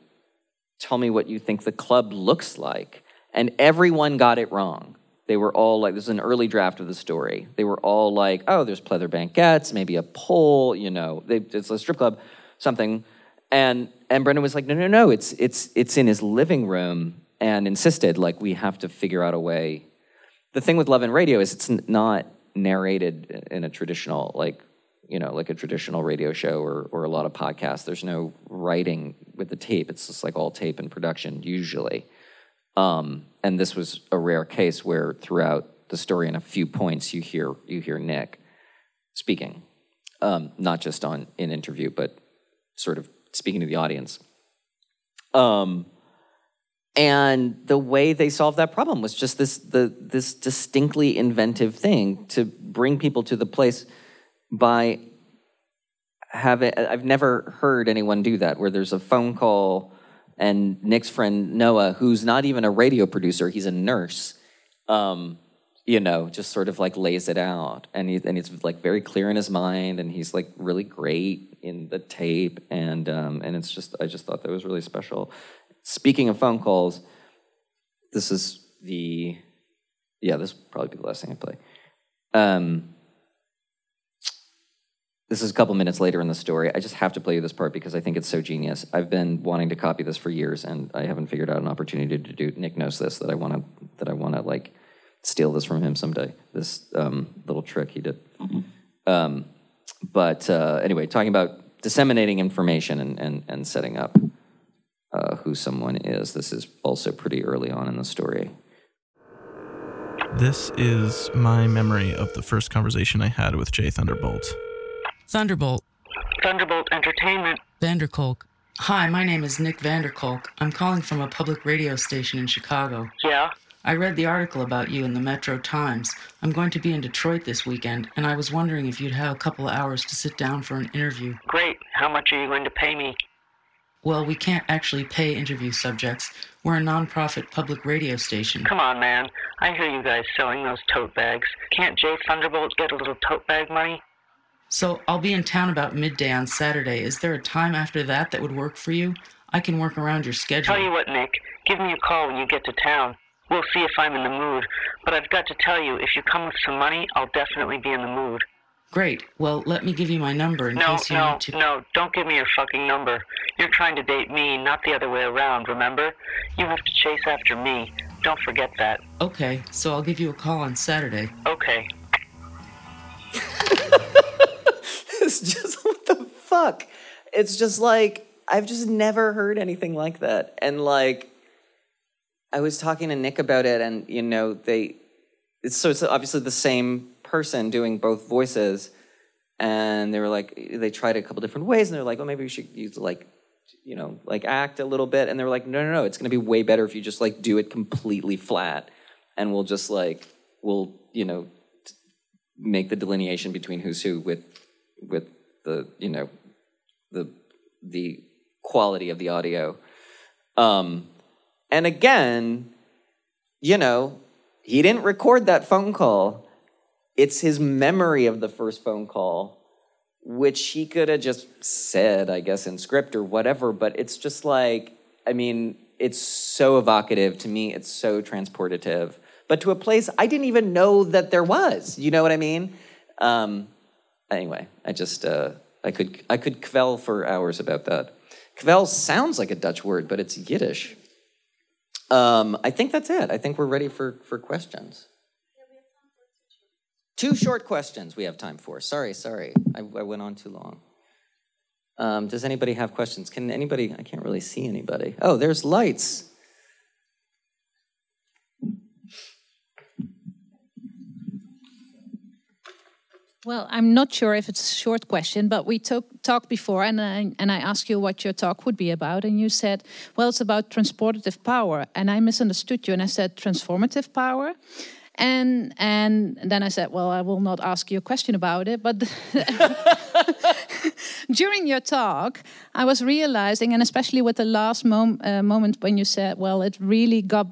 tell me what you think the club looks like, and everyone got it wrong. They were all like, this is an early draft of the story. They were all like, oh, there's pleather banquettes, maybe a pole, you know, they, it's a strip club, something. And and Brendan was like, no, no, no, it's it's it's in his living room, and insisted like we have to figure out a way. The thing with Love and Radio is it's not narrated in a traditional like you know like a traditional radio show or or a lot of podcasts. There's no writing with the tape. It's just like all tape and production usually. Um, and this was a rare case where throughout the story, in a few points, you hear you hear Nick speaking, um, not just on in interview, but sort of speaking to the audience. Um, and the way they solved that problem was just this the this distinctly inventive thing to bring people to the place by having. I've never heard anyone do that, where there's a phone call and Nick's friend Noah, who's not even a radio producer, he's a nurse, um, you know, just sort of like lays it out. And, he, and it's like very clear in his mind, and he's like really great in the tape. And, um, and it's just, I just thought that was really special. Speaking of phone calls, this is the, yeah, this will probably be the last thing I play. Um, this is a couple minutes later in the story. I just have to play you this part because I think it's so genius. I've been wanting to copy this for years, and I haven't figured out an opportunity to do. Nick knows this that I want to that I want to like steal this from him someday. This um, little trick he did. Um, but uh, anyway, talking about disseminating information and and, and setting up uh, who someone is. This is also pretty early on in the story. This is my memory of the first conversation I had with Jay Thunderbolt. Thunderbolt. Thunderbolt Entertainment. Vanderkolk. Hi, my name is Nick Vanderkolk. I'm calling from a public radio station in Chicago. Yeah? I read the article about you in the Metro Times. I'm going to be in Detroit this weekend, and I was wondering if you'd have a couple of hours to sit down for an interview. Great. How much are you going to pay me? Well, we can't actually pay interview subjects. We're a nonprofit public radio station. Come on, man. I hear you guys selling those tote bags. Can't Jay Thunderbolt get a little tote bag money? So I'll be in town about midday on Saturday. Is there a time after that that would work for you? I can work around your schedule. Tell you what, Nick. Give me a call when you get to town. We'll see if I'm in the mood. But I've got to tell you, if you come with some money, I'll definitely be in the mood. Great. Well, let me give you my number in No, case you no, need to. no. Don't give me your fucking number. You're trying to date me, not the other way around, remember? You have to chase after me. Don't forget that. Okay, so I'll give you a call on Saturday. Okay. it's just what the fuck. It's just like I've just never heard anything like that. And like I was talking to Nick about it and you know, they it's so it's obviously the same person doing both voices. And they were like they tried a couple different ways and they're like, well maybe we should use like you know, like act a little bit. And they were like, no, no, no, it's going to be way better if you just like do it completely flat, and we'll just like we'll you know make the delineation between who's who with with the you know the the quality of the audio. Um, and again, you know, he didn't record that phone call. It's his memory of the first phone call, which he could have just said, I guess, in script or whatever. But it's just like, I mean, it's so evocative to me. It's so transportative, but to a place I didn't even know that there was. You know what I mean? Um, anyway, I just uh, I could I could kvell for hours about that. Kvell sounds like a Dutch word, but it's Yiddish. Um, I think that's it. I think we're ready for for questions. Two short questions we have time for. Sorry, sorry, I, I went on too long. Um, does anybody have questions? Can anybody? I can't really see anybody. Oh, there's lights. Well, I'm not sure if it's a short question, but we talk, talked before, and I, and I asked you what your talk would be about, and you said, well, it's about transportative power, and I misunderstood you, and I said transformative power, and and then I said, well, I will not ask you a question about it, but during your talk, I was realizing, and especially with the last mom, uh, moment when you said, well, it really got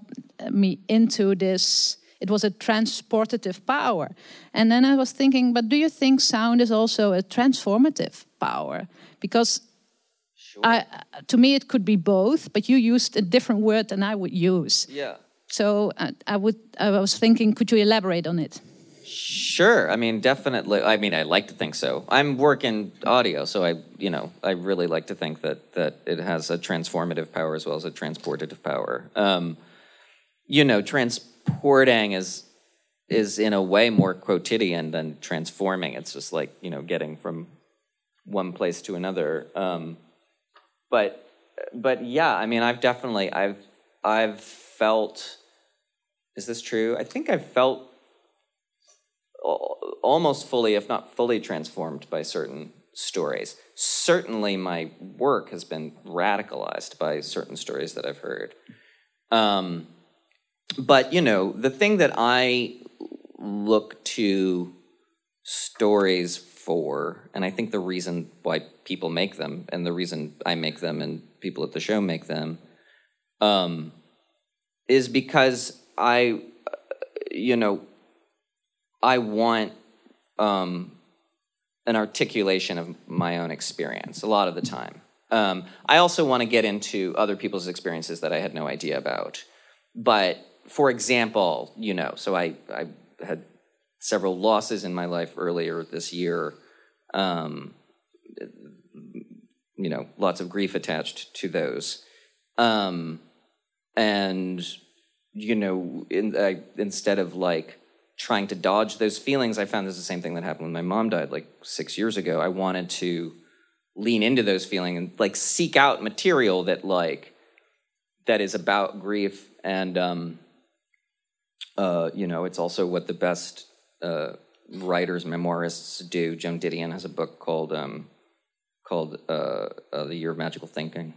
me into this it was a transportative power. And then I was thinking, but do you think sound is also a transformative power? Because I, to me, it could be both, but you used a different word than I would use. Yeah. So I, I would. I was thinking, could you elaborate on it? Sure. I mean, definitely. I mean, I like to think so. I'm working audio, so I, you know, I really like to think that that it has a transformative power as well as a transportative power. Um, you know, transporting is is in a way more quotidian than transforming. It's just like you know, getting from one place to another. Um, but but yeah, I mean, I've definitely I've I've felt. Is this true? I think I've felt almost fully, if not fully, transformed by certain stories. Certainly, my work has been radicalized by certain stories that I've heard. Um, but you know, the thing that I look to stories for, and I think the reason why people make them, and the reason I make them, and people at the show make them, um, is because I, you know, I want um, an articulation of my own experience a lot of the time. Um, I also want to get into other people's experiences that I had no idea about. But for example, you know, so I, I had several losses in my life earlier this year. Um, you know, lots of grief attached to those. Um, and, you know, in, I, instead of like trying to dodge those feelings, I found this is the same thing that happened when my mom died like six years ago. I wanted to lean into those feelings and like seek out material that like that is about grief and um, uh, you know it's also what the best uh, writers memoirists do. Joan Didion has a book called um, called uh, uh, The Year of Magical Thinking,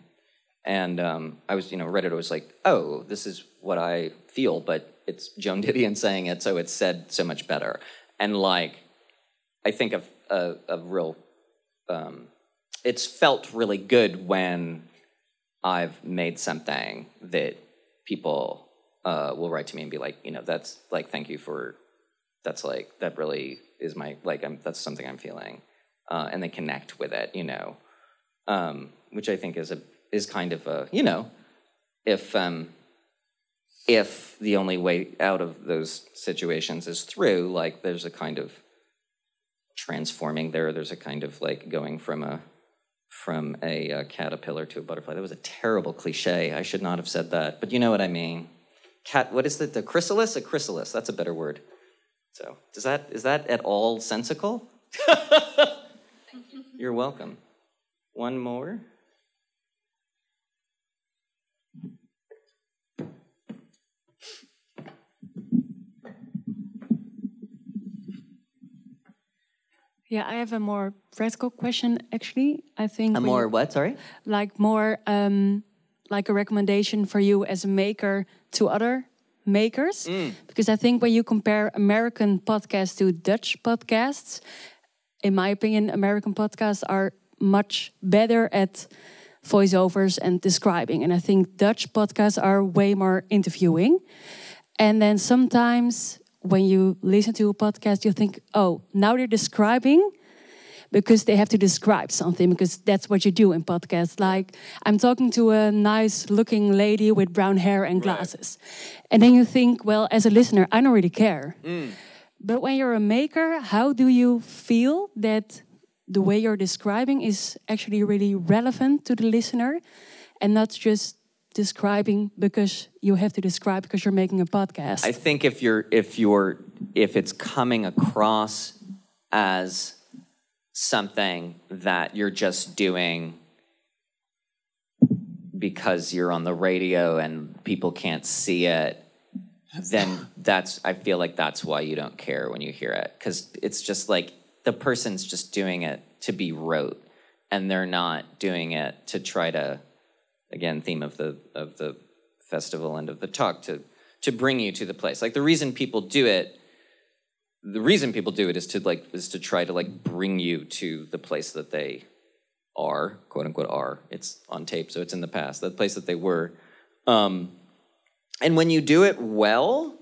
and um, I was you know read it. I was like, oh, this is what I feel, but it's Joan Didion saying it, so it's said so much better. And like, I think of a, a real. Um, it's felt really good when I've made something that people uh, will write to me and be like, you know, that's like, thank you for, that's like, that really is my, like, I'm, that's something I'm feeling. Uh, and they connect with it, you know, um, which I think is a, is kind of a, you know, if, um, if the only way out of those situations is through, like, there's a kind of transforming there, there's a kind of like going from a, from a uh, caterpillar to a butterfly. That was a terrible cliche. I should not have said that, but you know what I mean. Cat, what is it the chrysalis? A chrysalis. That's a better word. So, does that is that at all sensical? You're welcome. One more. Yeah, I have a more practical question. Actually, I think A more what? Sorry. like more um, like a recommendation for you as a maker to other makers Mm. because I think when you compare American podcasts to Dutch podcasts, in my opinion, American podcasts are much better at voiceovers and describing, and I think Dutch podcasts are way more interviewing. And then sometimes when you listen to a podcast, you think, oh, now they're describing because they have to describe something because that's what you do in podcasts. Like I'm talking to a nice looking lady with brown hair and glasses. And then you think, well, as a listener, I don't really care. Mm. But when you're a maker, how do you feel that the way you're describing is actually really relevant to the listener and not just describing because you have to describe because you're making a podcast? I think if you're if you're if it's coming across as something that you're just doing because you're on the radio and people can't see it, then that's I feel like that's why you don't care when you hear it. Because it's just like the person's just doing it to be rote and they're not doing it to try to again theme of the of the festival and of the talk to to bring you to the place. Like the reason people do it the reason people do it is to like is to try to like bring you to the place that they are quote unquote are. It's on tape so it's in the past the place that they were. Um and when you do it well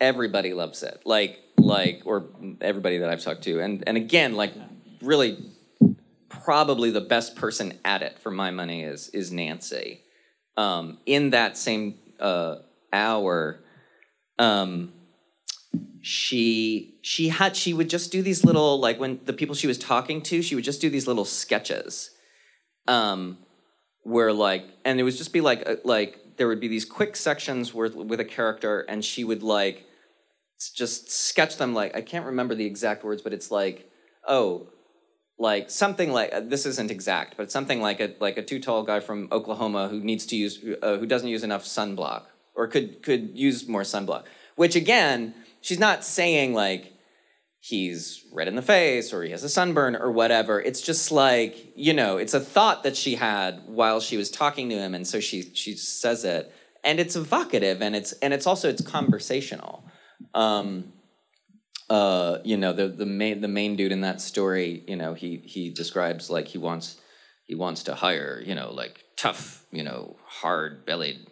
everybody loves it. Like like or everybody that i've talked to. And and again like really probably the best person at it for my money is is nancy. Um in that same uh hour um she she had she would just do these little like when the people she was talking to she would just do these little sketches um where like and it would just be like uh, like there would be these quick sections where with a character and she would like just sketch them like i can't remember the exact words but it's like oh like something like uh, this isn't exact but something like a like a too tall guy from oklahoma who needs to use uh, who doesn't use enough sunblock or could could use more sunblock which again she's not saying like he's red in the face or he has a sunburn or whatever. It's just like you know it's a thought that she had while she was talking to him and so she she says it. And it's evocative and it's and it's also it's conversational. Um uh you know the the main the main dude in that story you know he he describes like he wants he wants to hire you know like tough you know hard bellied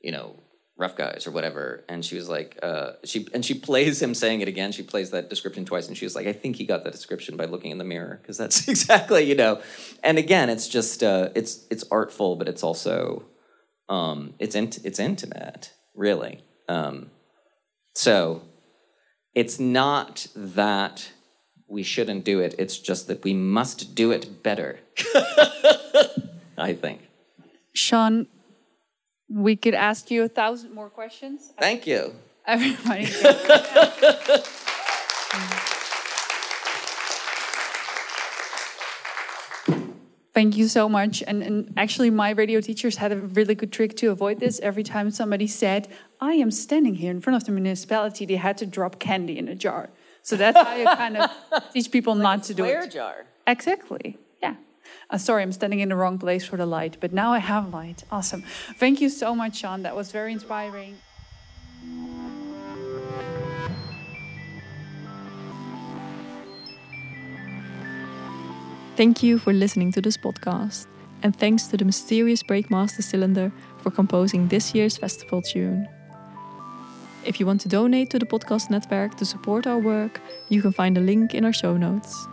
you know rough guys or whatever. And she was like uh she and she plays him saying it again. She plays that description twice and she was like i think he got that description by looking in the mirror because that's exactly you know. And again it's just uh it's it's artful but it's also um it's int- it's intimate really. Um so it's not that we shouldn't do it. It's just that we must do it better i think. Sean, we could ask you a thousand more questions. thank you Everybody. Thank you so much. And, and actually, my radio teachers had a really good trick to avoid this. Every time somebody said, I am standing here in front of the municipality, they had to drop candy in a jar. So that's how you kind of teach people not to do it. jar Exactly. Uh, sorry, I'm standing in the wrong place for the light, but now I have light. Awesome. Thank you so much, Sean. That was very inspiring. Thank you for listening to this podcast, and thanks to the mysterious Breakmaster Cylinder for composing this year's festival tune. If you want to donate to the podcast network to support our work, you can find a link in our show notes.